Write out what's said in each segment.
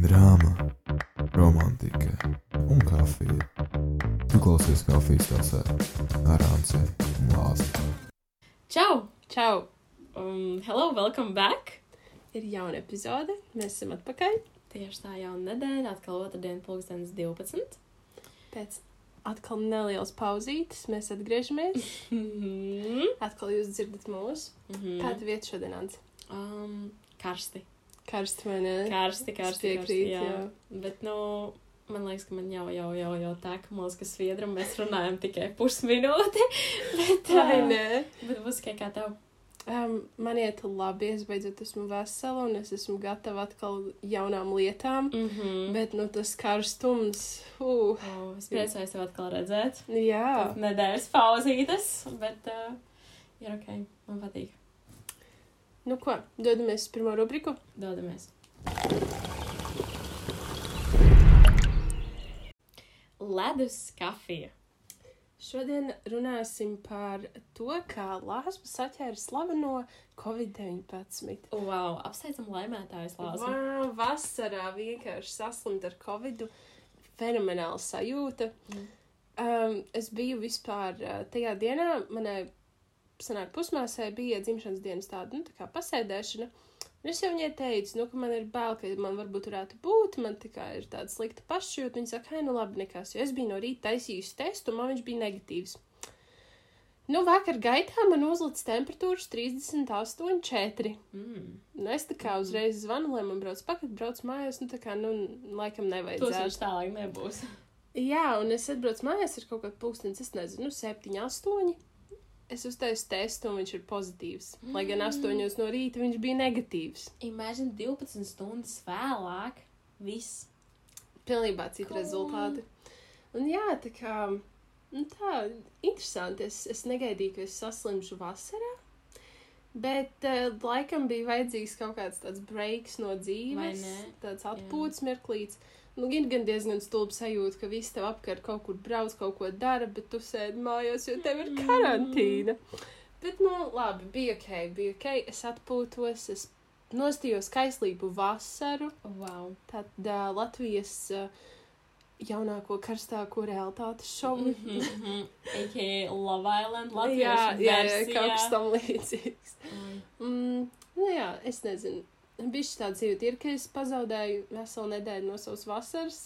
drāma, romantika un kafija. Tu klausies kafijas tasē ar Anci un Lāzi. Čau! Čau! Um, hello, welcome back! Ir jauna epizode, mēs esam atpakaļ. Tieši tā jauna nedēļa, atkal otrdien, pulkstenis 12. Pēc atkal nelielas pauzītes mēs atgriežamies. Mhm. Atkal jūs dzirdat mūs. Mhm. Kāda vieta šodien nāca? Um, karsti. Karsti vai ne? Karsti, karsti. piekrītu, karsti, jā. jā. Bet, nu, man liekas, ka man jau, jau, jau, jau tā, ka mūsu sviedra un mēs runājam tikai pusminūti. Bet, Vai ne? Bet būs tikai kā tev. Um, man iet labi, es beidzot esmu vesela un es esmu gatava atkal jaunām lietām. Mm -hmm. Bet, nu, tas karstums, uh, oh, es priecājos tev atkal redzēt. jā. Nedēļas pauzītes, bet uh, ir ok, man patīk. Nu, ko, dodamies uz pirmo rubriku? Dodamies. Ledus kafija. Šodien runāsim par to, kā Lāsma saķēra slaveno Covid-19. Wow, apsveicam laimētājus, Lāsu. Wow, vasarā vienkārši saslimt ar Covid. Fenomenāla sajūta. Mm. Um, es biju vispār uh, tajā dienā, manai sanāk pusmāsai bija dzimšanas dienas tāda, nu, tā kā pasēdēšana. Un es jau viņai teicu, nu, ka man ir bail, ka man varbūt varētu būt, man tikai ir tāda slikta pašjūta. Viņa saka, hei, nu labi, nekas, jo es biju no rīta taisījusi testu, un man viņš bija negatīvs. Nu, vakar gaitā man uzlicis temperatūras 38,4. Mm. Nu, es tā kā uzreiz zvanu, lai man brauc pakaļ, brauc mājās, nu, tā kā, nu, laikam nevajadzētu. viņš tālāk nebūs. Jā, un es atbraucu mājās ar kaut kādu pulksteni, es nezinu, nu, 7, 8. Es uztaisu testu, un viņš ir pozitīvs. Mm. Lai gan 8 no rīta viņš bija negatīvs. Imagine 12 stundas vēlāk. Viss. Pilnībā citi Cool. rezultāti. Un jā, tā kā, nu, tā, interesanti. Es, es negaidīju, ka es saslimšu vasarā. Bet uh, laikam bija vajadzīgs kaut kāds tāds breaks no dzīves, tāds atpūtas mirklīts. Nu, ir gan diezgan stulbi sajūta, ka visi tev apkārt kaut kur brauc, kaut ko dara, bet tu sēdi mājās, jo tev ir karantīna. Bet, nu, labi, bija ok, bija ok. Es atpūtos, es nostījos kaislību vasaru. Wow. Tad uh, Latvijas uh, jaunāko karstāko realitātes šovu. Mm -hmm. A.k.a. Love Island. jā, Latviešu jā, jā, versijā. kaut kas tam līdzīgs. Mm. Mm, nu jā, es nezinu. Bija tāds jūtas, ir, ka es pazaudēju veselu nedēļu no savas vasaras.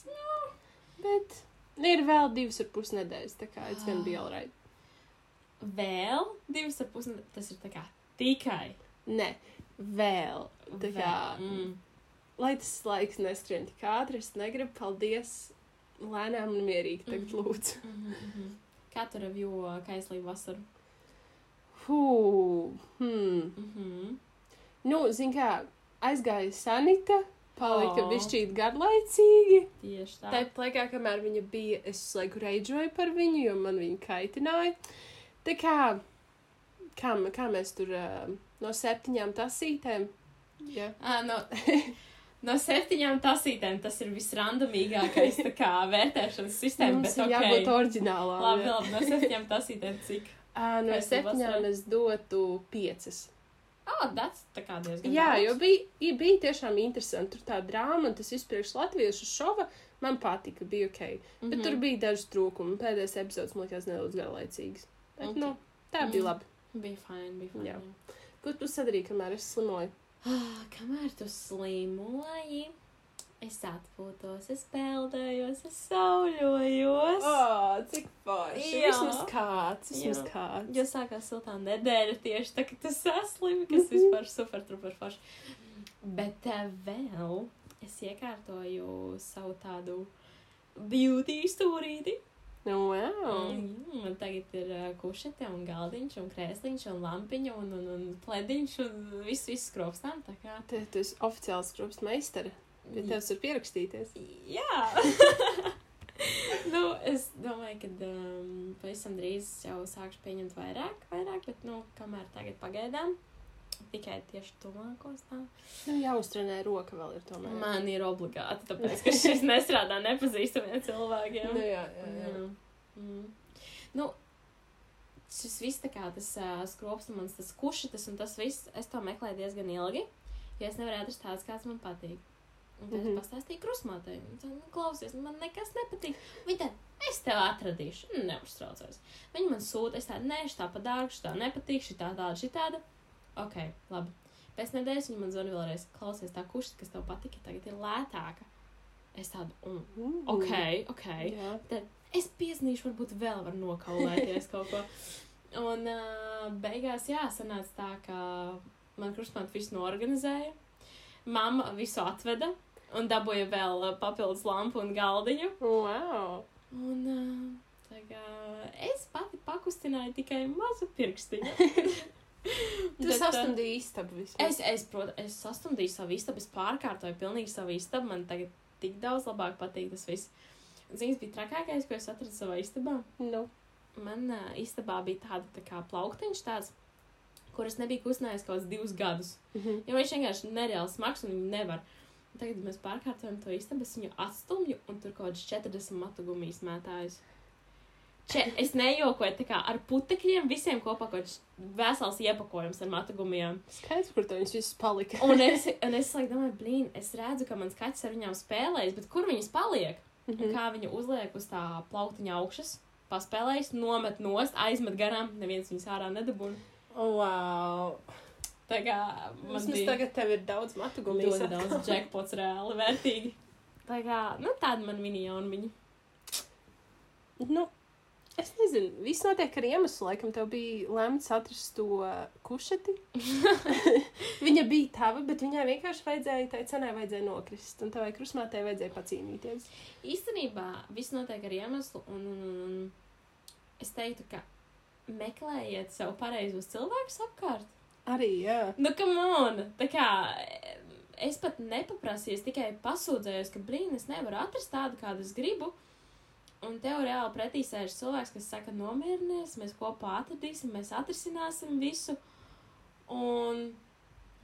Bet ir vēl divas ar pus nedēļas, tā kā it's gonna be alright. Vēl divas ar pus. Tas ir tā kā tikai. Nē, vēl. Tā kā, Vēl. Mm. lai tas laiks neskrien tik ātri, es negribu, paldies, lēnām un mierīgi tagad Mhm. lūdzu. Mm -hmm. Kā tu revju kaislību vasaru? Hū, hmm. Mm -hmm. Nu, zin kā, aizgāja Sanita, palika oh. bišķīt garlaicīgi. Tieši tā. Tāpat laikā, kamēr viņa bija, es laiku reidžoju par viņu, jo man viņa kaitināja. Tā kā, kā, kā mēs tur uh, no septiņām tasītēm. Jā, À, no, no septiņām tasītēm tas ir visrandomīgākais kā vērtēšanas sistēma. mums Bet, ir ok. jābūt oriģinālām. Labi, jā. labi, no septiņām tasītēm cik? Ā, no septiņām es dotu piecas. Oh, that's tā kā diezgan Jā, daudz. jo bija, ja bija tiešām interesanti. Tur tā drāma, un tas izpriekš latviešu šova man patika, bija ok. Mm -hmm. Bet tur bija daži trūkumi. Pēdējais epizodes man liekas nedaudz garlaicīgs. Bet, Ok. nu, tā bija Mhm. labi. Bija fine, bija. Jā. Ko tu sadarīji, kamēr es slimoju? Ah, kamēr tu slimoji, es atpūtos, es peldējos, es sauļojos. Oh, cik forši. Jā, vismaz kāds, vismaz Jā. kāds. Jo sākās siltā nedēļa tieši tā, kad tu saslimi, kas Mhm. vispār super, super forši. Bet uh, vēl es iekārtoju savu tādu beauty stūrīti. Nu, wow. Mm, man tagad ir uh, kušete un galdiņš un krēsliņš un lampiņa un, un, un plediņš un viss, viss skropstām. Tā kā. Te, tu esi oficiāls grupas Pie tevis ir pierakstīties. Jā. nu, es domāju, ka um, pavisam drīz jau sākšu pieņemt vairāk, vairāk, bet, nu, kamēr tagad pagaidām, tikai tieši tuvākos tā. Nu, jāuztrenē roka vēl ir tomēr. Man ir obligāti, tāpēc, ka šis nestrādā nepazīstamiem cilvēkiem. Nu, jā, jā, jā. Jā. Mm. Nu, šis viss tā kā tas uh, skropstamans, tas kušitas un tas viss, es to meklēju diezgan ilgi, jo es nevaru atrast tāds, kāds man patīk. Un tad Mhm. es pastāstīju krusmātei. Viņa teica, nu, klausies, man nekas nepatīk. Viņa teica, es tev atradīšu, Nu, neuztraucies. Viņa man sūta, es tādu, nē, šī tā pa dārgu, šī tā nepatīk, šī tā tāda, šī tāda. Ok, labi. Pēc nedēļas viņa man zvanīja vēlreiz, klausies, tā kušas, kas tev patika, tagad ir lētāka. Es tādu, un, Mm. ok, ok. Jā. Tad es piezīmēšu, varbūt vēl var nokaulēties kaut ko. Un uh, beigās, jā, sanāca tā, ka man krustmāte visu norganizēja. Mamma visu atveda un dabūja vēl uh, papildus lampu un galdiņu. Wow. Un uh, tā kā es pati pakustināju tikai mazu pirkstiņu. Tu Bet, uh, sastumdīji istabu vispār. Es, es, protams, es sastumdīju savu istabu, es pārkārtoju pilnīgi savu istabu. Man tagad tik daudz labāk patīk tas viss. Zini, bija trakākais, ko es atradu savā istabā. Nu. Man uh, istabā bija tāda tā kā plauktiņš, tāds, kuras nebija kustinājis kaut kādus divus gadus. Mhm. Jo viņš vienkārši nereāli smags un viņu nevar. Un Tagad mēs pārkārtojam to istabu, es viņu atstumju un tur kaut kāds 40 matu gumijas mētājus. Če, es nejokoju tā kā ar putekļiem, visiem kopā kaut kāds vesels iepakojums ar matu gumijām. Skaidrs, kur tev viņas visas palika. Un es, un es like, domāju, blīn, es redzu, ka mans kaķis ar viņām spēlējas, bet kur viņas paliek? Un Mhm. kā viņa uzliek uz tā plauktiņa augšas, paspēlējas, nomet nost, aizmet garām, neviens viņas ārā nedabūna. Wow. Tā kā man bija tagad tev ir daudz matu gumijas. ļoti daudz jackpots reāli vērtīgi. Tā kā, nu tāda man mini jaunmiņa. Nu, es nezinu, viss notiek ar iemeslu. Laikam tev bija lemts atrast to kušeti. viņa bija tava, bet viņai vienkārši vajadzēja, tai cenai vajadzēja nokrist. Un tavai krusmātei vajadzēja pacīnīties. Īstenībā viss notiek ar iemeslu, un, un, un, un es teiktu, ka meklējiet sev pareizos cilvēkus apkārt. Arī, jā. Nu, come on! Tā kā es pat nepaprasīju, es tikai pasūdzējos, ka, blīn, es nevaru atrast tādu, kādu es gribu. Un tev reāli pretī sēž cilvēks, kas saka, nomierinies, mēs kopā atradīsim, mēs atrisināsim visu. Un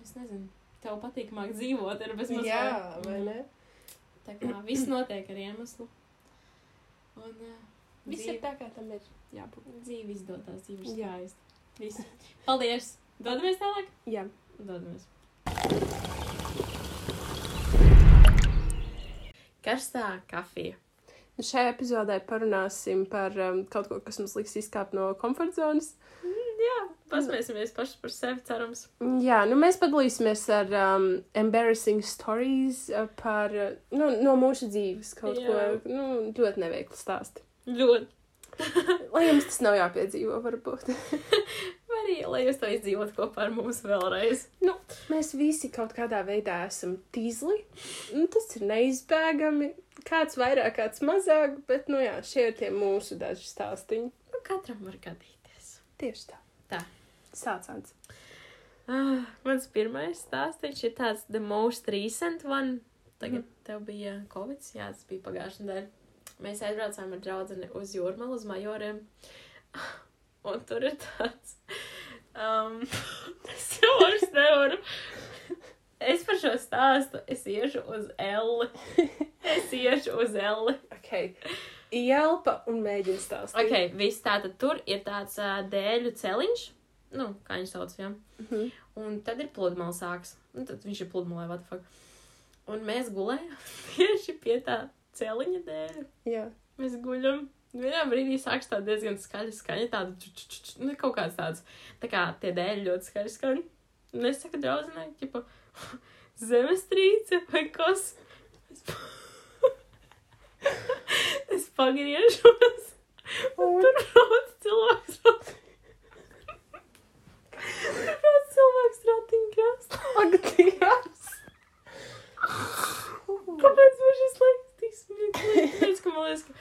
es nezinu, tev patīkamāk dzīvot, ir bez mazliet. Jā, vai ne? Tā kā viss notiek ar iemeslu. Un uh, Viss ir tā, kā tam ir jābūt. dzīve izdodas, dzīve skaista. Viss. Paldies! Dodamies tālāk! Jā. Dodamies! Karstā kafija. Šajā epizodē parunāsim par um, kaut ko, kas mums liks izkāpt no komforta zonas. Jā, pasmēsimies paši par sevi, cerams. Jā, nu mēs padalīsimies ar um, embarrassing stories uh, par, uh, nu, no mūsu dzīves kaut Jā. ko, nu, ļoti neveiklu stāstu. Ļoti. Lai jums tas nav jāpiedzīvo, varbūt. Arī, lai jūs to izdzīvot kopā ar mums vēlreiz. nu, mēs visi kaut kādā veidā esam tīzli. Nu, tas ir neizbēgami. Kāds vairāk, kāds mazāk, bet, nu jā, šie ir tie mūsu daži stāstiņi. Nu, katram var gadīties. Tieši tā. Tā. Sācāns. Ah, mans pirmais stāstījums ir tāds the most recent one. Tagad Mhm. tev bija Covid, jā, tas bija pagājušajā nedēļā. Mēs aizbraucām ar draugu uz jūrmālu, uz majoriem. Un tur ir tāds. Um, es jau vairs nevaru. Es par šo stāstu. Es iešu uz L. Es iešu uz L. Ok. Ielpa un mēģina stāstīt. Ok, viss tātad tur ir tāds uh, dēļu celiņš. Nu, kā viņš sauc, jā. Mhm. Un tad ir pludmale sāks. Un tad viņš ir pludmalē, what the fuck. Un mēs gulējām tieši pie tā celiņa dēļ. Jā. Mēs guļam. Vienā brīdī sāks tā diezgan skaļa skaņa, tāda ču, ču, ču, nu, kaut kāds tāds. Tā kā tie dēļi ļoti skaļi skan. Un es saku draudzenei, tipo, zemestrīce vai kas. Es, es pagriežos. Un tur brauc cilvēks. Tur brauc cilvēks ratiņkrāstā. Ak, Dievs! Kāpēc man šis laiks tik smieklīgi? Tāpēc, ka man liekas, ka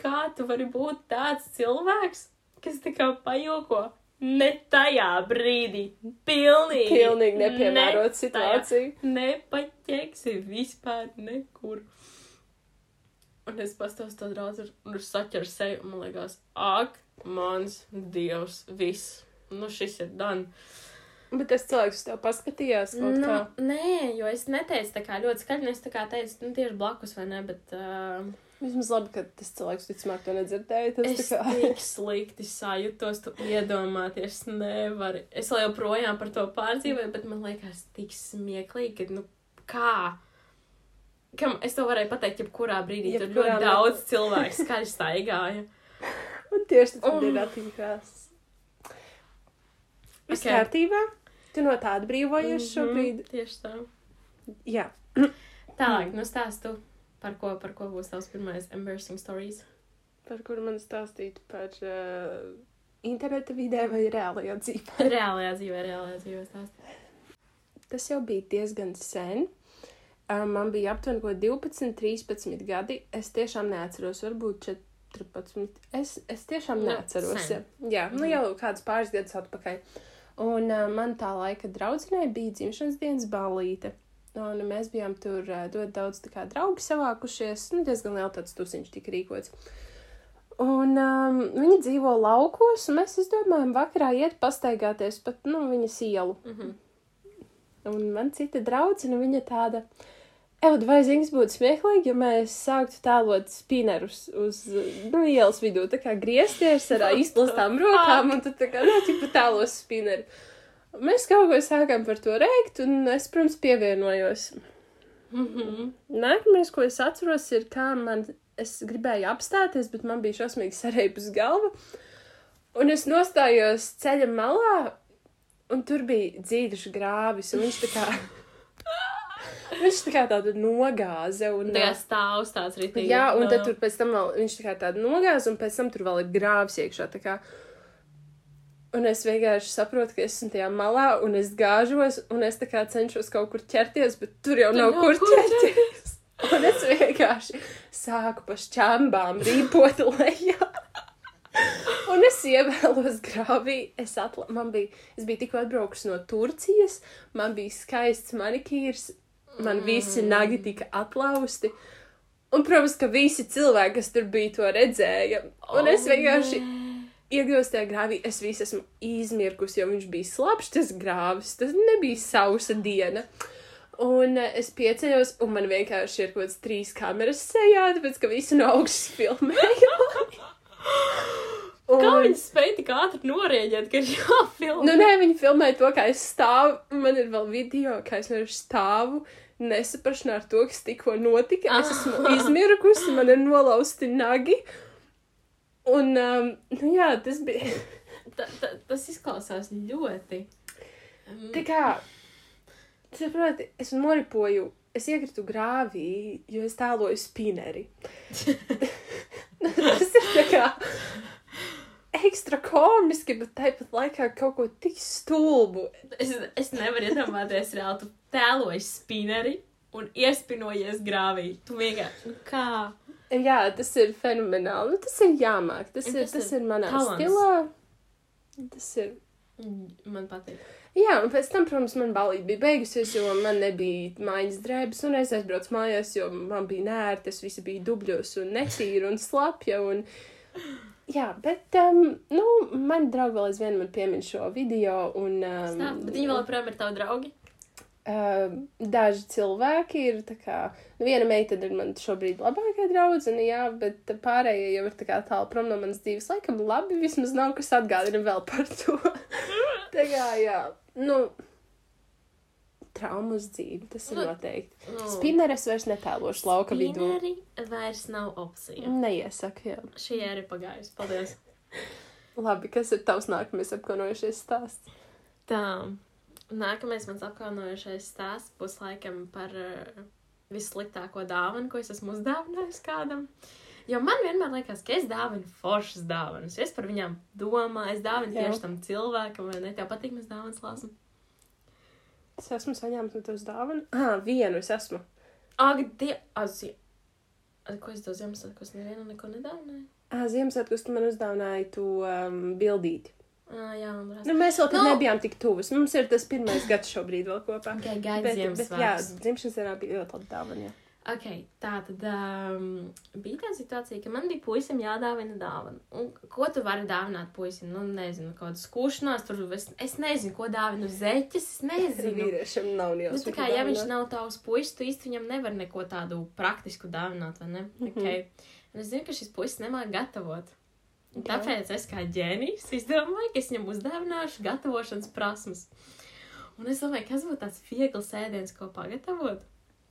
kā tu vari būt tāds cilvēks, kas tā kā pajoko ne tajā brīdī. Pilnīgi. Pilnīgi nepiemērot ne situāciju. Nepaķeksi vispār nekur. Un es pastos to draugu un es saķeru seju un man liekas, ak, mans dievs, viss. Nu, šis ir dan. Bet tas cilvēks uz tevi paskatījās Nu, kā. nē, jo es neteicu tā kā ļoti skaļi, es tā kā teicu, nu, tieši blakus vai ne, bet. Uh, Vismaz labi, ka tas cilvēks vismaz to nedzirdēja. Tas Es kā. tik slikti sajūtos, tu iedomāties, nevaru. Es joprojām par to pārdzīvoju, bet man liekas, tik smieklīgi, ka, nu, kā? kam es to varēju pateikt, jebkurā brīdī. Tur Jebkurā ļoti daudz cilvēku skaļi staigāja. Un tieši tas Oh. bija ratiņkrās. Viss Ok. kārtībā? Tu no tāda brīvojies Mhm, šobrīd? Tieši tā. Jā. Tālāk, nu stāst tu, par ko, par ko būs tavs pirmais embarrassing stories. Par kuru man stāstīt par uh, interneta vidē vai reālajā dzīvē? Reālajā dzīvē, reālajā dzīvē stāst. Tas jau bija diezgan sen. Uh, man bija aptuveni kaut 12, 13 gadi. Es tiešām neatceros, varbūt 14. Es, es tiešām Nu, neatceros. sen. Jā, nu Mhm. jau kādus pāris gadus atpakaļ. Un uh, man tā laika draudzenei bija dzimšanas dienas balīte. Un mēs bijām tur uh, ļoti daudz kā draugi savākušies. Nu, diezgan liela tāds tusiņš tika rīkots. Un um, viņi dzīvo laukos, un mēs izdomājām vakarā iet pastaigāties pat, nu, viņas ielu. Mhm. Un man cita draudzene, viņa tāda, Eud, vai zings būtu smieklīgi, ja mēs sāktu tēlot spinerus uz, nu, ielas vidū, tā kā griezties ar izplastām rokām, un tad tā kā, nu, tipa tēlos spineri. Mēs kaut ko sākām par to reikt, un es, protams, pievienojos. Mhm. Nākamais, ko es atceros, ir, kā man, es gribēju apstāties, bet man bija šausmīgi sareipus galva, un es nostājos ceļa malā, un tur bija dzīduši grāvis, un viņš tā kā, viņš tā kā tādu nogāza, un, Tā kā stāvs tāds ritīgi. jā, un tad tur pēc tam vēl, viņš tā kā tādu nogāza, un pēc tam tur vēl ir grāvis iekšā, tā kā, un es vienkārši saprotu, ka es esmu tajā malā, un es gāžos, un es cenšos kaut kur ķerties, bet tur jau Tur nav nav kur kur ķerties. Un es vienkārši sāku pa šķembām rīpot lejā. Un es ievēlos grāvī, es, atla... man bija, es biju tikko atbraukusi no Turcijas, man bija skaists manikīrs, man visi nagi tika atlausti. Un, protams, ka visi cilvēki, kas tur bija, to redzēja. Un es vienkārši iegūstu tajā grāvī, es visu esmu izmirkusi, jo viņš bija slapjš, tas grāvis, tas nebija sausa diena. Un eh, es pieceļos, un man vienkārši ir kaut kāds trīs kameras sejā, tāpēc ka visi no augšas filmēja. Kā Un- viņi spēja tik ātri norēģēt, ka ir jāfilmē? Nu, nē, viņi filmēja to, kā es stāvu. Man ir vēl video, kā es vienkārši stāvu, nesaprašanā ar to, kas tikko notika. Es esmu izmirkusi, man ir nolausti nagi. Un, um, nu jā, tas bija. Ta, ta, tas izklausās ļoti. Mm, Tā kā, saproti, es noripoju, es iekritu grāvī, jo es tēloju spineri. tas ir tā kā ekstra komiski, bet tāpat laikā kaut ko tik stulbu. Es, es nevaru iedomāties, reāli tu tēloji spineri un iespinojies grāvī. Tu vienkārši, nu kā? Jā, tas ir fenomenāli. Nu, tas ir jāmāk. Tas, ir, tas tas ir ir manā talants. stilā. Tas ir. Mm, Man patīk. Jā, un pēc tam, protams, man balīti bija beigusies, jo man nebija mājas drēbes, un es aizbraucu mājās, jo man bija nērti, es visi bija dubļos un netīra un slapja. Un... Jā, bet, um, nu, mani draugi vēl aizvien man piemin šo video, un. Um, Stāv, bet viņi vēl joprojām ir tavi draugi. Uh, daži cilvēki ir tā kā, nu, viena meitene ir man šobrīd labākā draudzene, jā, bet pārējie jau ir tā kā tālu prom no manas dzīves. Laikam labi, vismaz nav kas atgādina vēl par to. tā kā, jā, nu, traumas dzīve, tas ir Nu, noteikti. Nu, Spineres vairs netēlošu lauka vidū. Spineri vairs nav opcija. Neiesaku, jā. Šī ēra ir pagājusi. Paldies. Labi, kas ir tavs nākamais apkaunojušies stāsts? Tā. Nākamais mans apkaunojošais stāsts būs laikam par uh, vissliktāko dāvanu, ko es esmu uzdāvinājis kādam. Jo man vienmēr liekas, ka es dāvinu foršas dāvanas. Es par viņām domāju, es dāvinu tieši tam cilvēkam, vai ne? Tev patīk, mēs dāvanas lāsam. Es esmu saņēmis no tevis dāvanu. Ah, vienu es esmu. Ak, die, azi. Ko es tev Ziemassvētkos nevienu neko nedāvināju? Ah, Ziemassvētkos tu man uzdāvināji to um, bildīti. Ah, jā, un Nu, mēs vēl tad Nu. no. nebijām tik tuvas. Mums ir tas pirmais gads šobrīd vēl kopā. Okay, gaida Bet, bet jā, dzimšanas dienā bija ļoti labi dāvana. jā. Ok, tā tad um, bija tā situācija, ka man bija puisim jādāvina dāvana. Un ko tu vari dāvināt puisim? Nu, nezinu, kaut kādu skūšanās, tur es, es nezinu, ko dāvinu zeķes, es nezinu. Vīriešiem nav Nu, nejausmas. tā kā, ja viņš nav tavs puisis, tu īsti viņam nevar neko tādu praktisku dāvināt, vai ne? Mm. -hmm. okay. Un es zinu, ka šis puisis nemāķi gatavot. Un Jā. Tāpēc es kā ģēnijs izdomāju, ka es viņam uzdāvināšu gatavošanas prasmes. Un es domāju, kas būtu tāds viegls ēdiens, ko pagatavot.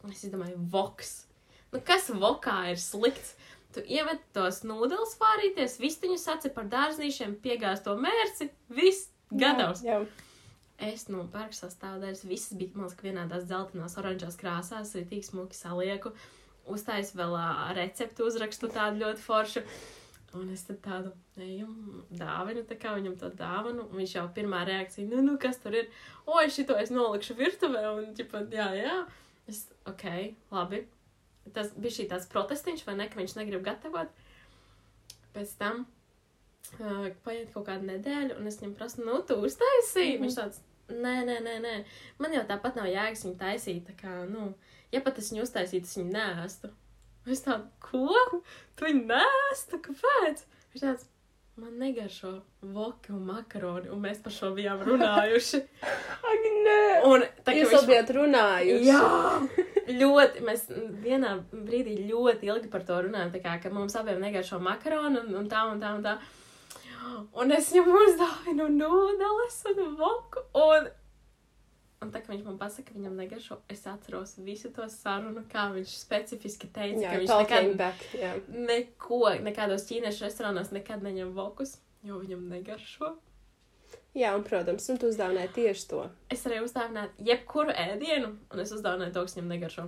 Un es izdomāju, voks. Nu, kas vokā ir slikts? Tu iemet tos nūdeles vārīties, vistiņu saci par dārznīšiem, piegāz to mērci, viss gatavs. Jā, jā. Es no pērku sastāvdaļas visas bija, man liekas, vienādās dzeltenās, oranžās krāsās, arī tik smuki salieku. Uztais vēl ā, receptu uzrakstu tādu ļoti foršu. Un es tādu eju, dāvinu, tā kā viņam to dāvanu. Un viņš jau pirmā reakcija, nu, nu, kas tur ir? O, šito es nolikšu virtuvē, un, ķipa, jā, jā. Es, ok, labi. Tas bija šī tāds protestiņš, vai ne, ka viņš negrib gatavot. Pēc tam uh, paiet kaut kāda nedēļa, un es viņam prasu, nu, tu uztaisīji. Mm -hmm. Viņš tāds, nē, nē, nē, nē. Man jau tāpat nav jēgas viņu taisīt. Tā kā, nu, ja pat es viņu uztaisītu, es viņu nēstu. Es tādu, ko? Tu viņu nēstu? Kāpēc? Viņš tāds, man negaršo voki un makaroni, un mēs par šo bijām runājuši. Ak, nē! Un tā kā Jūs viņš bijāt runājuši. Jā, ļoti. Mēs vienā brīdī ļoti ilgi par to runājam. Tā kā ka mums abiem negaršo makaronu un, un tā un tā un tā. Un es viņam uzdāvinu nūdeles un voku. Un, un tā kā viņš man pasaka, ka viņam negaršo, es atceros visu to sarunu, kā viņš specifiski teica, Jā, ka viņš nekad back. Jā. neko, nekādos ķīniešu restorānos nekad neņem vokus, jo viņam negaršo. Jā, un, protams, un tu uzdāvināji tieši to. Es arī uzdāvināju jebkuru ēdienu, un es uzdāvināju to, kas viņam negaršo.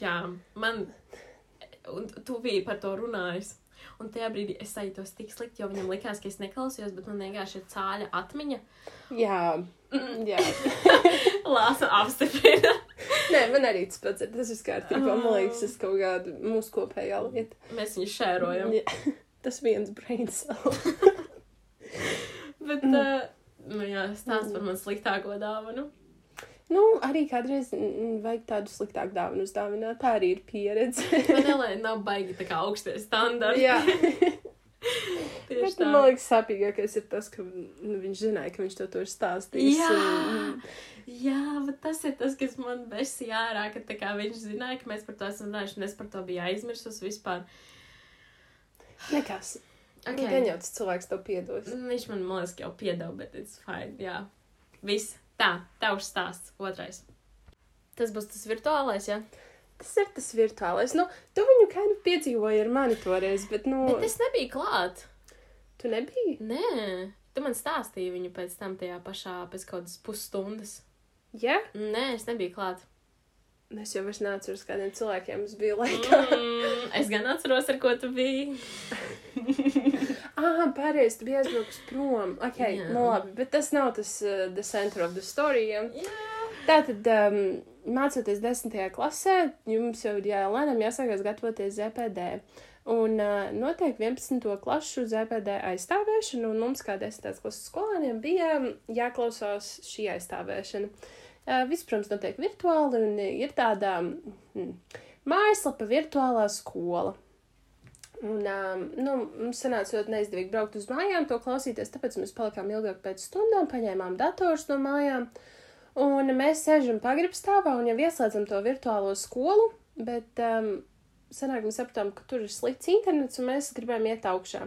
Jā, man. Un tu biji par to runājis. Un tajā brīdī es sajūtos tik slikti, jo viņam likās, ka es neklausījos, bet man vienkārši ir cāļa atmiņa. Jā, Mm, jā. Lāsa apstiprina. Nē, man arī tas pats ir. Tas ir kārtībā. Man Ah. liekas, tas kaut kāda mūsu kopējā lieta. Mēs viņu šērojam. Jā. Tas viens brain cell. Bet, uh, nu jā, stāst par man sliktāko dāvanu. Nu, arī kādreiz vajag tādu sliktāku dāvanu uzdāvināt. Tā arī ir pieredze. Vanilē nav baigi tā kā augstie standarti. Jā, Tieši bet tā. man liekas, sāpīgākais ir tas, ka nu, viņš zināja, ka viņš to tur stāstīs. Jā. un- Jā, bet tas ir tas, kas man besīja ārā, ka kā viņš zināja, ka mēs par to esam runājuši, un es par to biju aizmirsus vispār. Nekas. Okay. Okay. Gan jau tas cilvēks to piedos. Viņš man, man liekas, ka jau piedeva, bet it's fine, jā. Viss. Tā, tavs stāsts. Otrais. Tas būs tas virtuālais, jā? Tas ir tas virtuālais. Nu, tu viņu kā nu piedzīvoji ar mani toreiz, bet, nu, Bet es nebiju klāt. tu nebiji. Nē, tu man stāstīji viņu pēc tam tajā pašā, pēc kaut kādas pusstundas. Jā, Nē, es nebiju klāt. es jau vairs neatceros, kādiem cilvēkiem es biju laikā. Mm, es gan atceros, ar ko tu biji. Ah, pareizi, tu biji aizbraucis prom. Ok. Jā. nu labi, bet tas nav tas uh, the center of the story. Ja? Jā. Tātad, um, mācoties desmitajā klasē, jums jau ir jā, lēnām jāsākās gatavoties ZPD. Un uh, notiek 11. klašu ZPD aizstāvēšana, un mums, kā 10. klases skolēniem, bija jāklausās šī aizstāvēšana. Uh, viss, protams, notiek virtuāli, un ir tāda mm, mājaslapa virtuālā skola. Un, um, nu, mums sanāca ļoti neizdevīgi braukt uz mājām, to klausīties, tāpēc mēs palikām ilgāk pēc stundām, paņēmām dators no mājām. Un mēs sēžam pagrabstāvā un jau ieslēdzam to virtuālo skolu, bet um, sanāk, mēs sapratām, ka tur ir slikts internets un mēs gribējām iet augšā.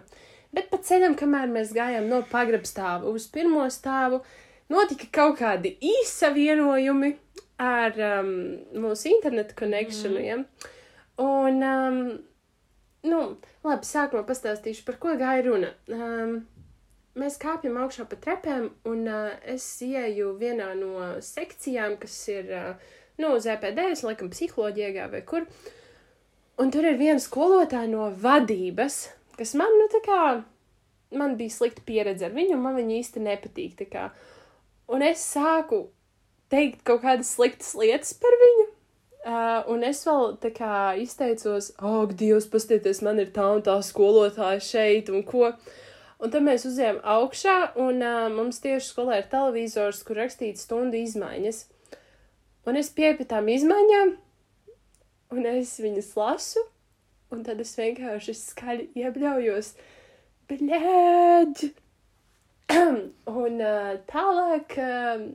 Bet pa ceļam, kamēr mēs gājām no pagrabstāva uz pirmo stāvu, notika kaut kādi īsavienojumi ar um, mūsu interneta konekšanu. Mm. Ja? Un, um, nu, labi, sākumā pastāstīšu, par ko gāja runa. Um, mēs kāpjam augšā pa trepēm, un uh, es ieju vienā no sekcijām, kas ir, uh, nu, uz EPD, es laikam psiholoģijā vai kur. Un tur ir viena skolotāja no vadības, kas man, nu, tā kā, man bija slikta pieredze ar viņu, un man viņa īsti nepatīk. Un es sāku teikt kaut kādas sliktas lietas par viņu. Uh, un es vēl tā kā izteicos, ak, Dievs, pastieties, man ir tā un tā skolotāja šeit, un ko. Un tad mēs uzējām augšā, un uh, mums tieši skolā ir televizors, kur rakstīts stundu izmaiņas. Un es pieeju pie tām izmaiņām, un es viņas lasu, un tad es vienkārši skaļi iebļaujos, bļēģi! un uh, tālāk, uh,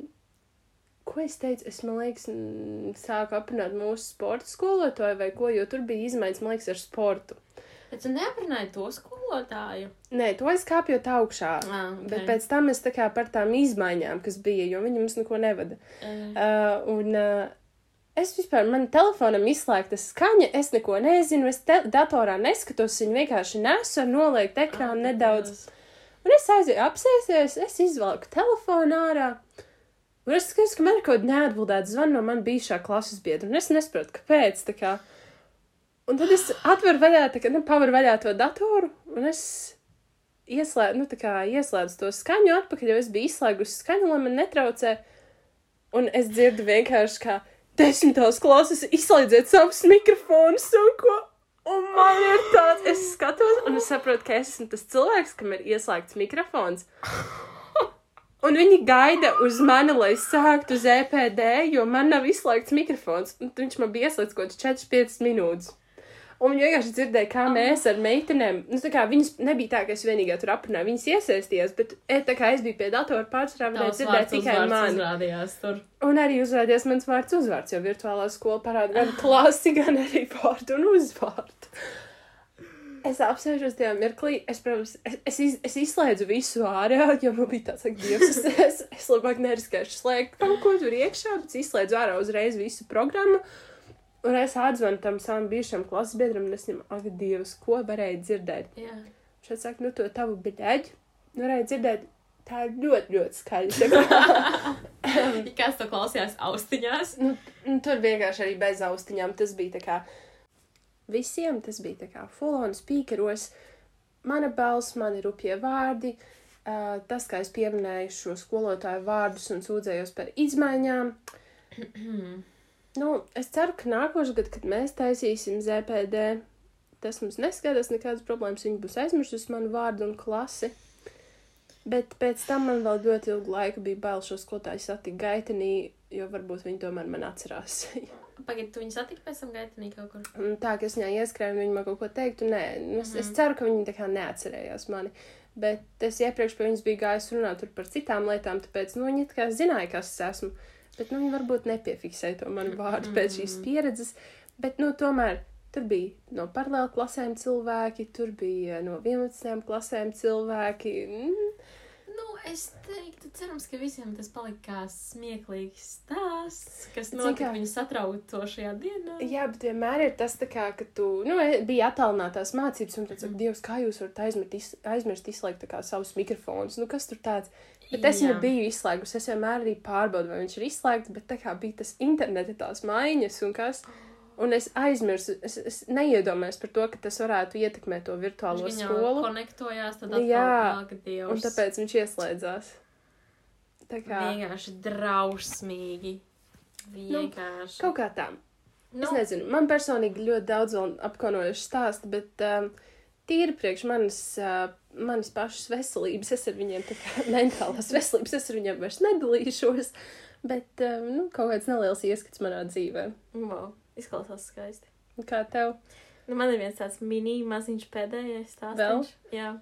ko es teicu, es, man liekas, mm, sāku aprunāt mūsu sporta skolotāju vai ko, jo tur bija izmaiņas, man liekas, ar sportu. Bet tu neaprunāji to skolotāju. Nē, to es kāpjot augšā. Ah, okay. Bet pēc tam es tā kā par tām izmaiņām, kas bija, jo viņi mums neko nevada. Uh, Uh, un uh, es vispār, man telefonam izslēgta skaņa, es neko nezinu, es te, datorā neskatos, viņu vienkārši nesu ar noliekt ekrānu nedaudz. Un es aizēju apsēsties, es izvelku telefonu ārā. Un es skatos, ka man ir kaut kāda neatbildēta zvana no man bijušā klases biedra, un es nesaprotu, kāpēc. Kā. Un tad es atveru vaļā, tā kā, nu, pavaru vaļā to datoru, un es ieslēdzu, nu, tā kā ieslēdzu to skaņu atpakaļ, jo es biju izslēgusi skaņu, lai man netraucē. Un es dzirdu vienkārši, kā desmitās klases izslēdziet savus mikrofonus un ko. Un man ir tāds, es skatos, un es saprotu, ka es esmu tas cilvēks, kam ir ieslēgts mikrofons. Un viņi gaida uz mani, lai es sāktu uz EPD, jo man nav izslēgts mikrofons. Un viņš man bija ieslēgts kaut kāds 4-5 minūtes. Un viņi vienkārši dzirdēja, kā mēs ar meitenēm, nu, tā kā viņas nebija tā, ka es vienīgā tur aprunāju, viņas iesaistījās, bet, e, tā kā es biju pie datora pārsvarā, varēja dzirdēt tikai mani. izrādījās tur. Un arī uzrādījās mans vārds uzvārds, jo virtuālā skola parāda gan klasi, gan arī vārdu un uzvārdu. Es apsēžos tajā mirklī, es, protams, es, es, iz, es izslēdzu visu ārā, jo man bija tāds, ka, Dievs, es, es, es labāk neriskēšu slēgt kaut ko tur iekšā, bet izslēdzu ārā uzreiz visu programmu. Un es atzvanu tam savam bijušam klases biedram, un es viņam, ak, Dievs, ko varēja dzirdēt? Jā. Viņš saka, nu, to tavu biļeģi, varēja dzirdēt, tā ir ļoti, ļoti skaļa. Kāds to klausījās austiņās? Nu, nu, tur vienkārši arī bez austiņām. Tas bija tā kā visiem, tas bija tā kā full-on speakeros. Mana balss, mani rupjie vārdi, uh, tas, kā es pieminēju šo skolotāju vārdus un sūdzējos par izmaiņām. nu, es ceru, ka nākošais gads, kad mēs taisīsim ZPD, tas mums neskaidrs nekādas problēmas. Viņi būs aizmirsuši manu vārdu un klasi. Bet pēc tam man vēl ļoti ilgu laiku bija bail šo skolotāju satikt gaitenī, jo varbūt viņi tomēr man atcerās. Pagaid, tu viņu satiki pēc tam gaitanī kaut kur? Un tā, ka es viņai ieskrēju, un viņa man kaut ko teiktu, nē, nu, es, es Mhm. ceru, ka viņa tā kā neatcerējās mani. Bet es iepriekš pie viņas biju gājis runāt tur par citām lietām, tāpēc, nu, viņa tā kā zināja, kas es esmu. Bet, nu, viņa varbūt nepiefiksēja to manu vārdu pēc šīs Mhm. pieredzes. Bet, nu, tomēr tur bija no paralēlu klasēm cilvēki, tur bija no 11 klasēm cilvēki. Mm, Nu, es teiktu, cerams, ka visiem tas palika kā smieklīgs stāsts, kas notika kā? viņu satraucošajā dienā. Jā, bet vienmēr ir tas, tā kā, ka tu nu, e- bija attālinātās mācības, un tu saki, Dievs, kā jūs varat aizmirst, iz, aizmirst izslēgt tā kā savus mikrofonus. Nu, kas tur tāds? Bet es viņu biju izslēgusi. Es vienmēr arī pārbaudu, vai viņš ir izslēgts, bet tā kā bija tas interneta tās maiņas un kas. Un es aizmirsu, es, es neiedomājos par to, ka tas varētu ietekmēt to virtuālo Viņš skolu. konektojās, tad Jā. atkal nāka dievs. Un tāpēc viņš ieslēdzās. Tā kā Vienkārši drausmīgi. Vienkārši. kaut kā tā. nu, Es nezinu, man personīgi ļoti daudz vēl apkaunojuši stāsti, bet um, tīri priekš manas, uh, manas pašas veselības, es ar viņiem, tā kā mentālās veselības, es ar viņiem vairs nedalīšos, bet um, nu, kaut kāds neliels ieskats manā dzīvē. Wow, izklausās skaisti. Kā tev? Nu, man ir viens tāds mini maziņš pēdējais stāsts. Jā.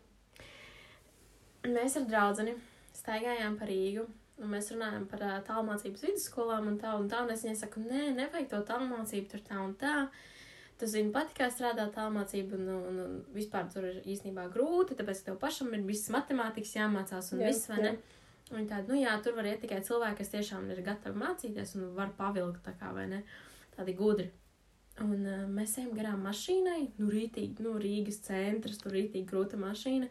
Mēs ar draudzeni staigājām pa Rīgu. Un mēs runājam par uh, tālmācības vidusskolām un tā un tā. Un es viņai saku, nē, nevajag to tālmācību, tur tā un tā. Tu zini, pati kā strādā tālmācība, un, un, un vispār tur ir īstenībā grūti, tāpēc, ka tev pašam ir viss matemātikas jāmācās un Jā, viss, vai jā. ne? Un tādi, nu jā, tur var iet tikai cilvēki, kas tiešām ir gatavi mācīties un var pavilkt tā kā, vai ne? Tādi gudri. Un uh, mēs ejam garām mašīnai, nu, rītīgi, nu, Rīgas centrs, tur rītīgi grūta mašīna.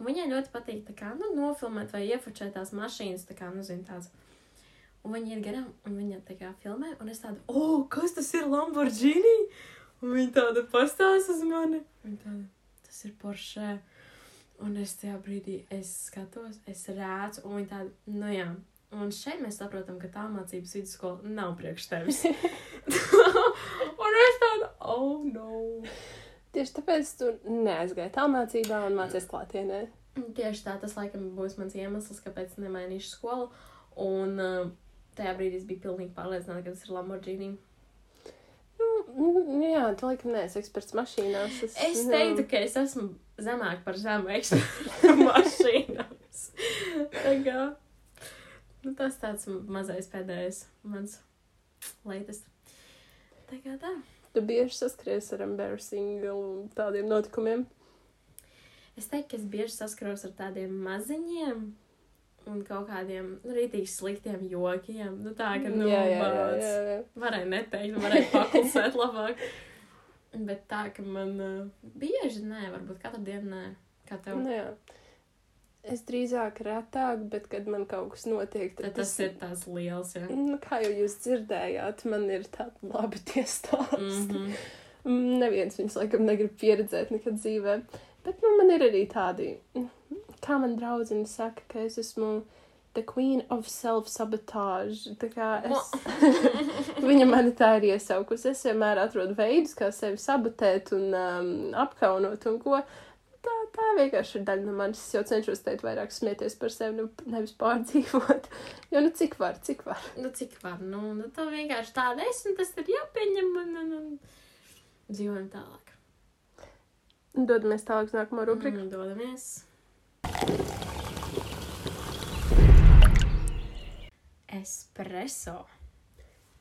Un viņai ļoti patīk, tā kā, nu, nofilmēt vai iefočēt tās mašīnas, tā kā, nu, zin, tāds. Un viņi iet garām, un viņa tā kā filmē, un es tādu, o, oh, kas tas ir Lamborghini? Un viņa tāda pastāsta uz mani. Un tāda, tas ir Porsche. Un es tajā brīdī, es skatos, es rēcu, un viņa tāda, nu jā. Un šeit mēs saprotam, ka tā mācības vidusskola nav priekš tevis. un es tādu, oh, no. Tieši tāpēc tu neaizgāji tālmācībā un mācies klātienē. Tieši tā, tas laikam būs mans iemesls, kāpēc nemainīšu skolu. Un uh, tajā brīdī es biju pilnīgi pārliecināta, ka tas ir Lamborghini. Nu, jā, tu laikam neesi eksperts mašīnās. Es nu, teiktu, ka es esmu zemāk par zemu ekspertu mašīnās. Tā kā, nu, tas tāds mazais pēdējais mans latest. Tā kā tā. Tu bieži saskaries ar embarrassing un tādiem notikumiem. Es teiktu, ka es bieži saskaros ar tādiem maziņiem. un kaut kādiem nu, rītīgi sliktiem jokiem. Nu, tā, ka, nu, jā, jā, jā, jā, jā. Varēja neteikt, varēja paklusēt labāk. Bet tā, ka man uh, bieži nē, varbūt katru dienu nē. Kā tev? Nu, jā. Es drīzāk retāk, bet kad man kaut kas notiek, tad Tad tas ir tās liels, jā. Nu, kā jau jūs dzirdējāt, man ir tādi labi tie stāsti. Mm Mhm. -hmm. Neviens viņus laikam negrib pieredzēt nekad dzīvē. Bet nu, man ir arī tādi, kā man draudzene saka, ka es esmu the queen of self-sabotage. Tā kā es, viņa mani tā ir iesaukusi. Es vienmēr atrodu veidus, kā sevi sabotēt un um, apkaunot un ko. Tā, tā vienkārši ir daļa no manis. Es jau cenšos teikt vairāk smieties par sevi, nu, nevis pārdzīvot. Jo, nu, cik var, cik var. Nu, cik var, nu, nu tā vienkārši tāda es, un tas ir jāpieņem, un, un, un dzīvojam tālāk. Dodamies tālāk uz nākamo rubriku. Mm, dodamies. Espresso.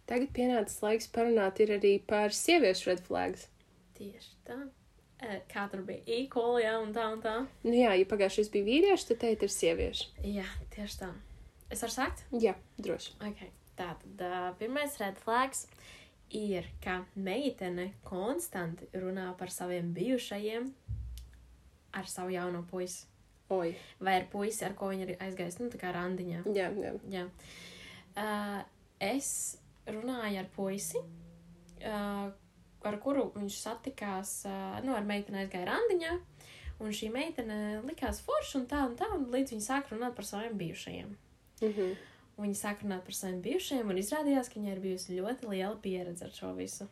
Tagad pienācis laiks parunāt ir arī par sieviešu red flags. Tieši tā. E, Kā tur bija equal, jā, un tā, un tā. Nu jā, ja pagājušais bija vīrieši, tad teikt ir sievieši. Jā, tieši tā. Es varu sākt? Jā, droši. Ok, tātad uh, pirmais red flags ir, ka meitene konstanti runā par saviem bijušajiem ar savu jauno puisi. Oi, Vai ar puisi, ar ko viņa ir aizgājusi, nu, tā kā randiņā. jā, jā. Jā. Uh, es runāju ar puisi, uh, ar kuru viņš satikās, nu, ar meiteni aizgāja randiņā, un šī meitene likās forša un tā un tā, un līdz viņa sāk runāt par saviem bijušajiem. Mhm. Un Viņa sāk runāt par saviem bijušajiem, un izrādījās, ka viņai ir bijusi ļoti liela pieredze ar šo visu.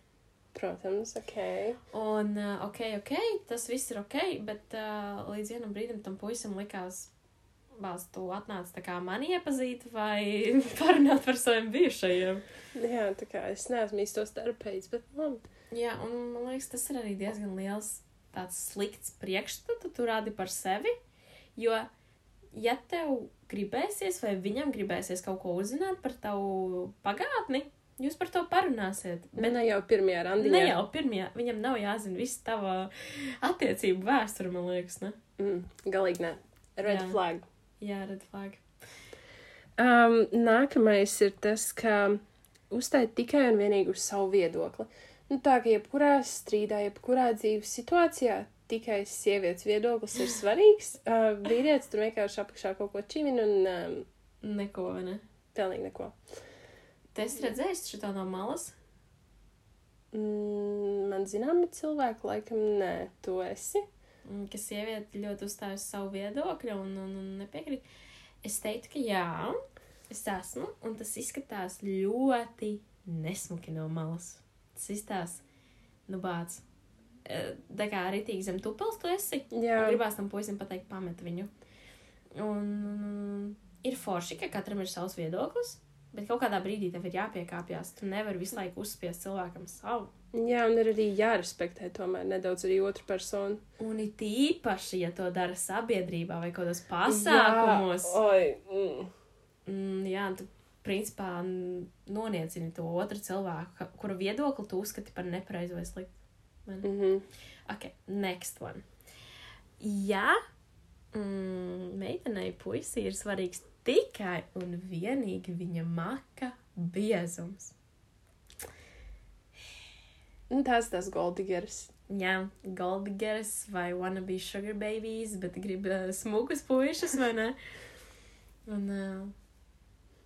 Protams, ok. Un, ok, ok, tas viss ir ok, bet uh, līdz vienam brīdim tam puisim likās, Bāz, tu atnāc tā kā mani iepazīt vai parunāt par saviem bijušajiem. Jā, tā kā es neesmu īstos terapeids, bet labi. Jā, un man liekas, tas ir arī diezgan liels tāds slikts priekšstats, tu rādi par sevi. Jo, ja tev gribēsies, vai viņam gribēsies kaut ko uzzināt par tavu pagātni, jūs par to parunāsiet. Bet ne jau pirmajā randiņā. Ne jau pirmajā, viņam nav jāzina viss tava attiecību vēsture, man liekas, ne? Mm, galīgi ne. Red Jā. flag. Jā, red flag. Um, nākamais ir tas, ka uzstāj tikai un vienīgi uz savu viedokli. Nu, tā kā jebkurā strīdā, jebkurā dzīves situācijā tikai sievietes viedoklis ir svarīgs. Uh, vīrietis tur vienkārši apakšā kaut ko čivina un um, Neko, ne? pilnīgi neko. Esi redzējis šo no malas? Mm, man zināmi cilvēki, laikam, nē, tu esi. Ka sieviete ļoti uzstājas savu viedokli un, un, un nepiekrīt. Es teiktu, ka jā, es esmu, un tas izskatās ļoti nesmuki no malas. Tas izskatās, nu, bāc. Eh, Tā kā arī tīk zem tupels tu esi. Jā, Gribās tam puisim pateikt, pamet viņu. Un ir forši, ka katram ir savs viedoklis, bet kaut kādā brīdī tev ir jāpiekāpjas. Tu nevari visu laiku uzspiest cilvēkam savu. jā, un ir arī jārespektē tomēr nedaudz arī otru personu. Un it īpaši, ja to dara sabiedrībā vai kādos pasākumos, Jā, oi, mm. mm, jā, tu principā noniecini to otru cilvēku, kura viedokli tu uzskati par nepareizu vai sliktu. Mm -hmm. Ok, next one. Ja mm, meitenei puisī ir svarīgs tikai un vienīgi viņa maka biezums. Un tās tas goldigeris. Jā, golddiggers vai wannabe sugar babies, bet grib uh, smukus puišus, vai ne? Un uh,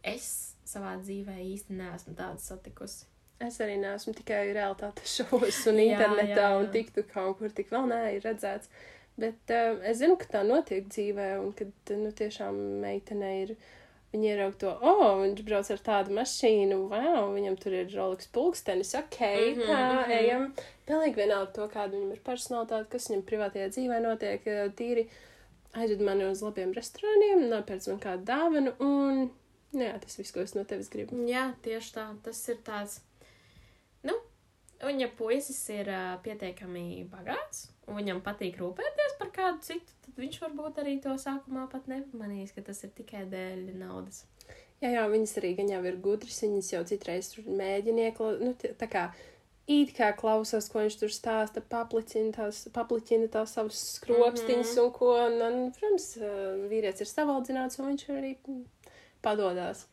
es savā dzīvē īsti neesmu tādu satikusi. Es arī neesmu tikai realitātes šovos un Jā, internetā jā, un jā. tiktu kaut kur tik vēl nē, ir redzēts. Bet uh, es zinu, ka tā notiek dzīvē un kad, nu, tiešām meitene ir, viņa ieraug to, oh, viņš brauc ar tādu mašīnu, wow, viņam tur ir Rolex pulkstenis, ok, mm -hmm, tā, mhm. ejam. Pilnīgi vienalga to, kāda viņam ir personalitāte, kas viņam privātajā dzīvē notiek, eh, tīri aizved mani uz labiem restorāniem, nopērc man kādu dāvanu un, jā, tas viss, ko es no tevis gribu. Jā, tieši tā. Tas ir tāds. Nu, un ja puisis ir uh, pietiekami bagāts, un viņam patīk rūpēties par kādu citu, tad viņš varbūt arī to sākumā pat nepamanīs, ka tas ir tikai dēļ naudas. Jā, jā, viņas arī gan jau ir gudras, viņas jau citreiz mēģina iekla, nu, tā kā it kā klausās, ko viņš tur stāsta, papliķina tās, papliķina tās savas skropstiņas Mhm. un ko, un, un, protams, vīrietis ir savaldzināts, un viņš arī mm, padodās.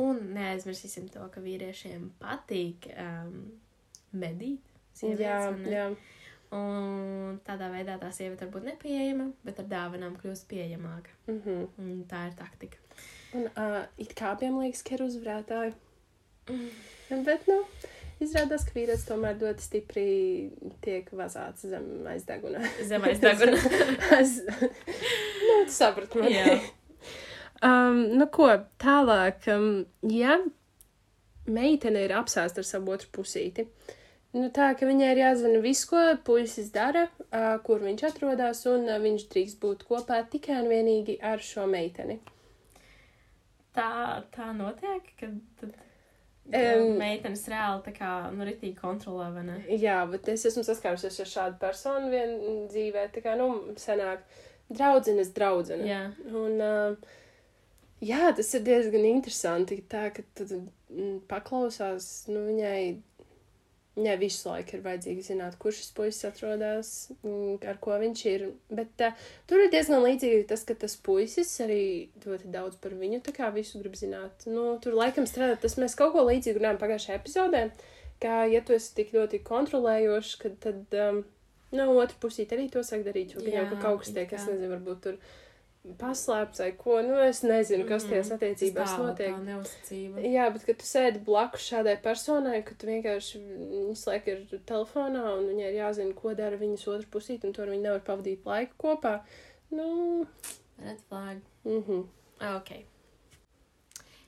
Un neaizmirsīsim to, ka vīriešiem patīk um, medīt. sievietes, Jā, ne? jā. Un tādā veidā tā sieviete var būt nepieejama, bet ar dāvanām kļūst pieejamāka. Mhm. Un tā ir taktika. Un uh, it kā abiem liekas, ka ir uzvarētāji. Bet, nu, izrādās, ka vīrietis tomēr ļoti stipri tiek vazāts zem aizdeguna. Zemais deguna. Es, nu, tu saprati mani. Jā. Um, nu, ko tālāk, um, ja meitene ir apsēsta ar savu otru pusīti, nu, tā ka viņai ir jāzina viss, ko puisis dara, uh, kur viņš atrodas, un uh, viņš drīkst būt kopā tikai un vienīgi ar šo meiteni. Tā, tā notiek, kad tad, um, meitenes reāli tā kā, nu, ritīgi kontrolē, vai ne? Jā, bet es esmu saskārusies ar šādu personu vien dzīvē, tā kā, nu, senāk, draudzenes draudzene. Jā. Un, uh, jā, tas ir diezgan interesanti, tā, tad mm, paklausās, nu, viņai, viņai visu laiku ir vajadzīgi zināt, kur šis puisis atrodas, mm, ar ko viņš ir, bet uh, tur ir diezgan līdzīgi tas, ka tas puisis arī ļoti daudz par viņu, tā kā visu grib zināt. Nu, tur laikam strādā, tas mēs kaut ko līdzīgu runājam pagājušajā epizodē, ka, ja tu esi tik ļoti kontrolējošs, kad tad, um, nu, otru pusīt arī to sāk darīt, jo ka kaut kas tiek, es kā. nezinu, varbūt tur paslēpts vai ko, nu, es nezinu, kas tajās attiecībās Mhm. Tā, notiek. Tā neuzticība. Jā, bet kad tu sēdi blakus šādai personai, ka tu vienkārši izslēg ir telefonā un viņai ir jāzina, ko dara viņas otra pusīt, un tur viņi nevar pavadīt laiku kopā. Nu, Red flag. mhm. Ok.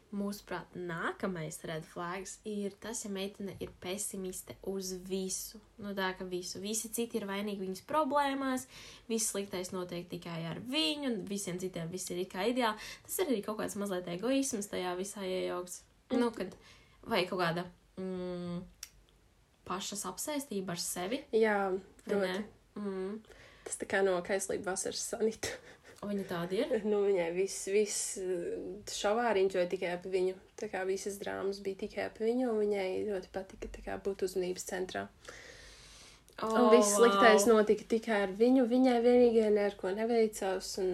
Mūsuprāt, nākamais red flags ir tas, ja meitene ir pesimiste uz visu. Nu, tā ka visu. Visi citi ir vainīgi viņas problēmās, viss sliktais notiek tikai ar viņu, un visiem citiem viss ir kā ideāli. Tas ir arī kaut kāds mazliet egoisms tajā visā iejaukts. Nu, kad vai kaut kāda mm, pašas apsēstība ar sevi. Jā, ļoti. Mm. Tas tā kā no kaislība vasaras sanita. Viņa tāda ir. nu, viņai viss, viss šovā riņķoja tikai ap viņu. Tā kā visas drāmas bija tikai ap viņu, un viņai ļoti patika kā būt uzmanības centrā. Oh, Un viss sliktais wow. notika tikai ar viņu. Viņai vienīgajai neko neveicās. Un,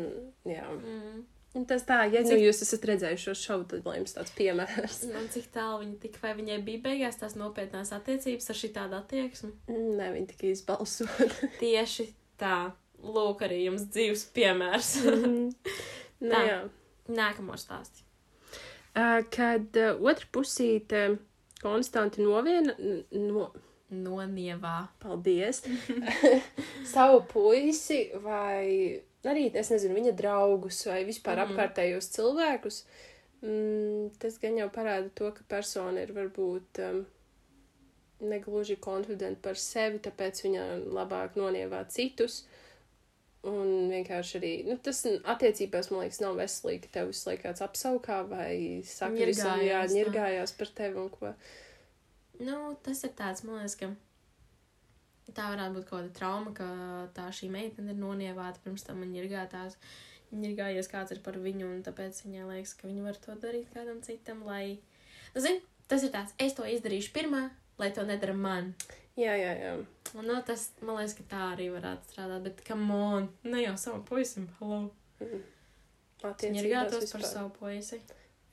jā. Mm. un tas tā, ja nu Cik- jūs esat redzējuši šo šovu, tad lai jums tāds piemērs. Un cik tālu viņa tika, vai viņai bija beigās tās nopietnās attiecības ar šī tādu attieksmi? Nē, viņi tikai izbalsot. Tieši tā. Lūk, arī jums dzīves piemērs. Nē, Tā. jā. Nākamo stāstu. Ā, Kad uh, otra pusīte konstanti noviena, no, Nonievā. paldies, savu puisi vai arī, es nezinu, viņa draugus vai vispār Mhm. mm. apkārtējos cilvēkus, mm, tas gan jau parāda to, ka persona ir varbūt um, negluži konfidenta par sevi, tāpēc viņa labāk nonievā citus. Un vienkārši arī, nu, tas attiecībās, man liekas, nav veselīgi, ka tev visu laiku kāds apsaukā vai saka, visam jā, Ņirgājās, tā. ņirgājās par tevi un ko. Nu, tas ir tāds, man liekas, ka tā varētu būt kaut kāda trauma, ka tā šī meitene ir nonievāta pirms tam viņa ir gātās. Viņa ir gājies kāds ir par viņu, un tāpēc viņai liekas, ka viņa var to darīt kādam citam, lai. Nu, zini, tas ir tāds, es to izdarīšu pirmā, lai to nedara man. Jā, jā, jā. Un, nu, tas, man liekas, ka tā arī varētu strādāt, bet, come on, ne jau savam puisim, hello. Viņa ir gātos par savu puisi.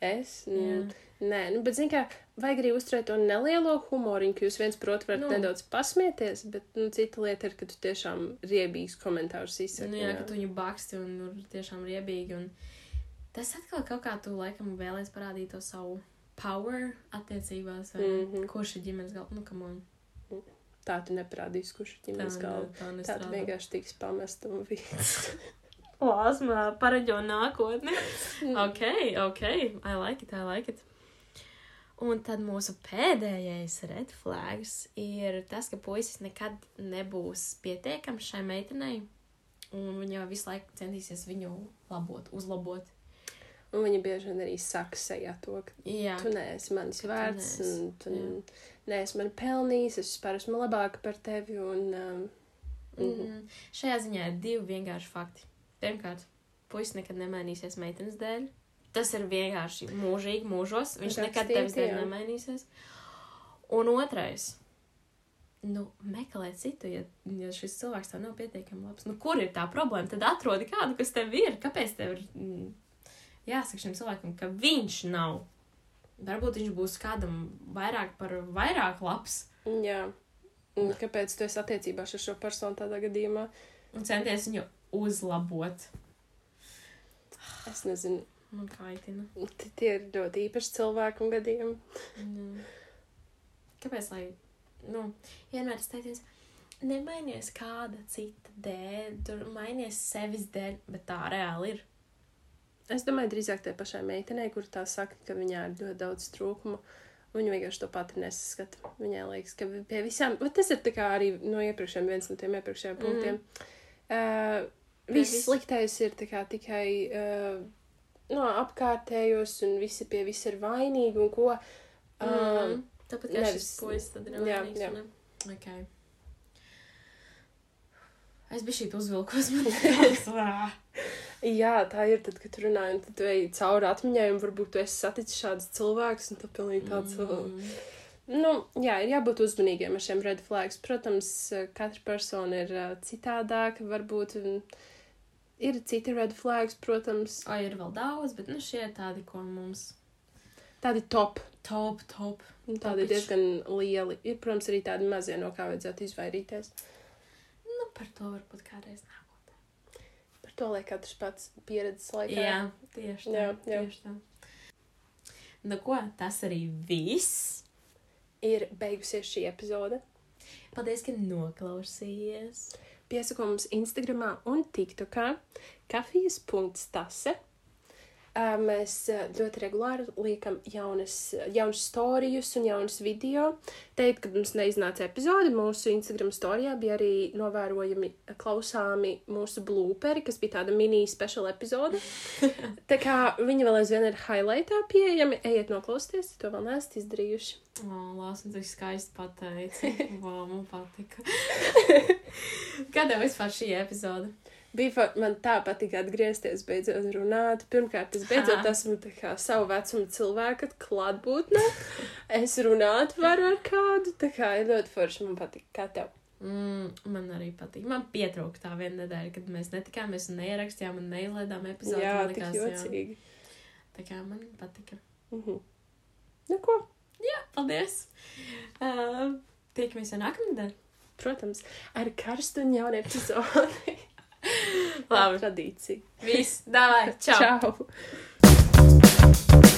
Es? Jā. Mm. Nē, nu, bet, zini, kā, vajag arī uzturēt to nelielo humoriņu, ka jūs viens otru varat Nu. nu. nedaudz pasmieties, bet, nu, cita lieta ir, ka tu tiešām riebīgs komentārus izsaki. Nu, jā, ka tu viņu baksti un ir tiešām riebīgi. Un tas atkal kaut kā tu laikam vēlēs parādīt to savu power attiecībās. Vai mm. -hmm. Kurš ir ģimenes galva? Nu, kam on. Tā tu neparādīsi, kurš ir ģimenes galva. tā Tā tu nestrādā. vienkārši tiks pamest un viss. Lāsmā pareģo nākotni. ok, ok, I like it, I like it. Un tad mūsu pēdējais red flags ir tas, ka puisis nekad nebūs pietiekams šai meitenei. Un viņa jau visu laiku centīsies viņu labot, uzlabot. Un viņi bieži vien arī saka sejā to, ka Jā, tu neesi manis tu vērts, un tu jā. neesi mani pelnījis, es vispār esmu labāka par tevi, un um, mhm. Mm, šajā ziņā ir divi vienkārši fakti. Pirmkārt, puisis nekad nemainīsies meitenes dēļ. Tas ir vienkārši mūžīgi, mūžos. Viņš nekad Rakstīti, tevis dēļ nemainīsies. Un otrais, nu, meklē citu, ja, ja šis cilvēks tev nav pietiekami labs. Nu, kur ir tā problēma? Tad atrodi kādu, kas tev ir. Kāpēc tev ir mm, jāsaka šim cilvēkam, ka viņš nav? Varbūt viņš būs kādam vairāk par vairāk labs Jā. Un kāpēc tu esi attiecībās ar šo personu tādā gadījumā? un centies viņu uzlabot. Es nezinu. Man kaitina. Tie ir ļoti īpaši cilvēku gadījumi. Mm. Kāpēc? Lai, nu, vienmēr tas teiciens, nemainies kāda cita dēļ, tur mainies sevis dēļ, bet tā reāli ir. Es domāju, drīzāk tai pašai meitenei, kur tā saka, ka viņā ir ļoti daudz trūkumu. Viņa vienkārši to pati nesaskata. Viņai liekas, ka pie visām, bet tas ir arī no iepriekšējiem, viens no tiem iepriekšējiem Mm. punktiem. Uh, Pie viss vis- sliktais ir kā tikai uh, no apkārtējos, un visi pie vis ir vainīgi un ko. Uh, Mm. Tāpat kā nevis- šis puisis, tad ir jā, vainīgs. jā. vai ne? Okay. Es biju šī uzvilkos, man liekas. Jā, tā ir. Tad, kad tu runā, un tad tu ej cauri atmiņai, un varbūt tu esi saticis šādus cilvēkus, un tu pilnīgi tāds. Mm. Nu, jā, ir jābūt uzmanīgiem ar šiem red flags. Protams, katra persona ir citādāka. Varbūt ir citi red flags, protams, O, ir vēl daudz, bet nu, šie tādi, ko mums tādi top. top, top. un Tādi Topiši. diezgan lieli. Ir, protams, arī tādi mazie, no kā vajadzētu izvairīties. Nu, par to varbūt kādreiz nākotnē. To, lai katrs pats pieredzes laikā. Jā, tieši tā. Jā, jā. Tieši tā. Nu, ko, tas arī viss. Ir beigusies šī epizode. Paldies, ka noklausījies. Piesako mums Instagram un TikTokā kafijas.stase. Mēs ļoti regulāri liekam jaunas, jaunas stāstus un jaunas video. Teikt, kad mums neiznāca epizode, mūsu Instagram storijā bija arī novērojami, klausāmi mūsu blooperi, kas bija tāda mini-special epizode. Tā kā viņi vēl aizvien ir highlightā pieejami, ejiet noklausieties, ja to vēl neesat izdarījuši. Lāsas, cik skaisti pateici. Vau, man patika. Kāda vispār šī epizode? Bija fa- man tā patīk atgriezties, beidzot runāt. Pirmkārt, es beidzot Ha. esmu kā savu vecumu cilvēku klātbūtnē. Es runāt varu ar kādu, tā kā ir ļoti forši, man patīk. Kā tev? Mm, man arī patīk. Man pietrūka tā viena nedēļa, kad mēs netikāmies un neierakstījām un neizlaidām epizodi. jā, Man tik likās, jocīgi. Tā kā man patika. Mhm. Nu, ko? Paldies! Uh, Tiekamies jau nākamnedēļ. Protams, ar karstu un jaunu epizodi. Labi. Tradīcija. Viss, davai, čau! Čau!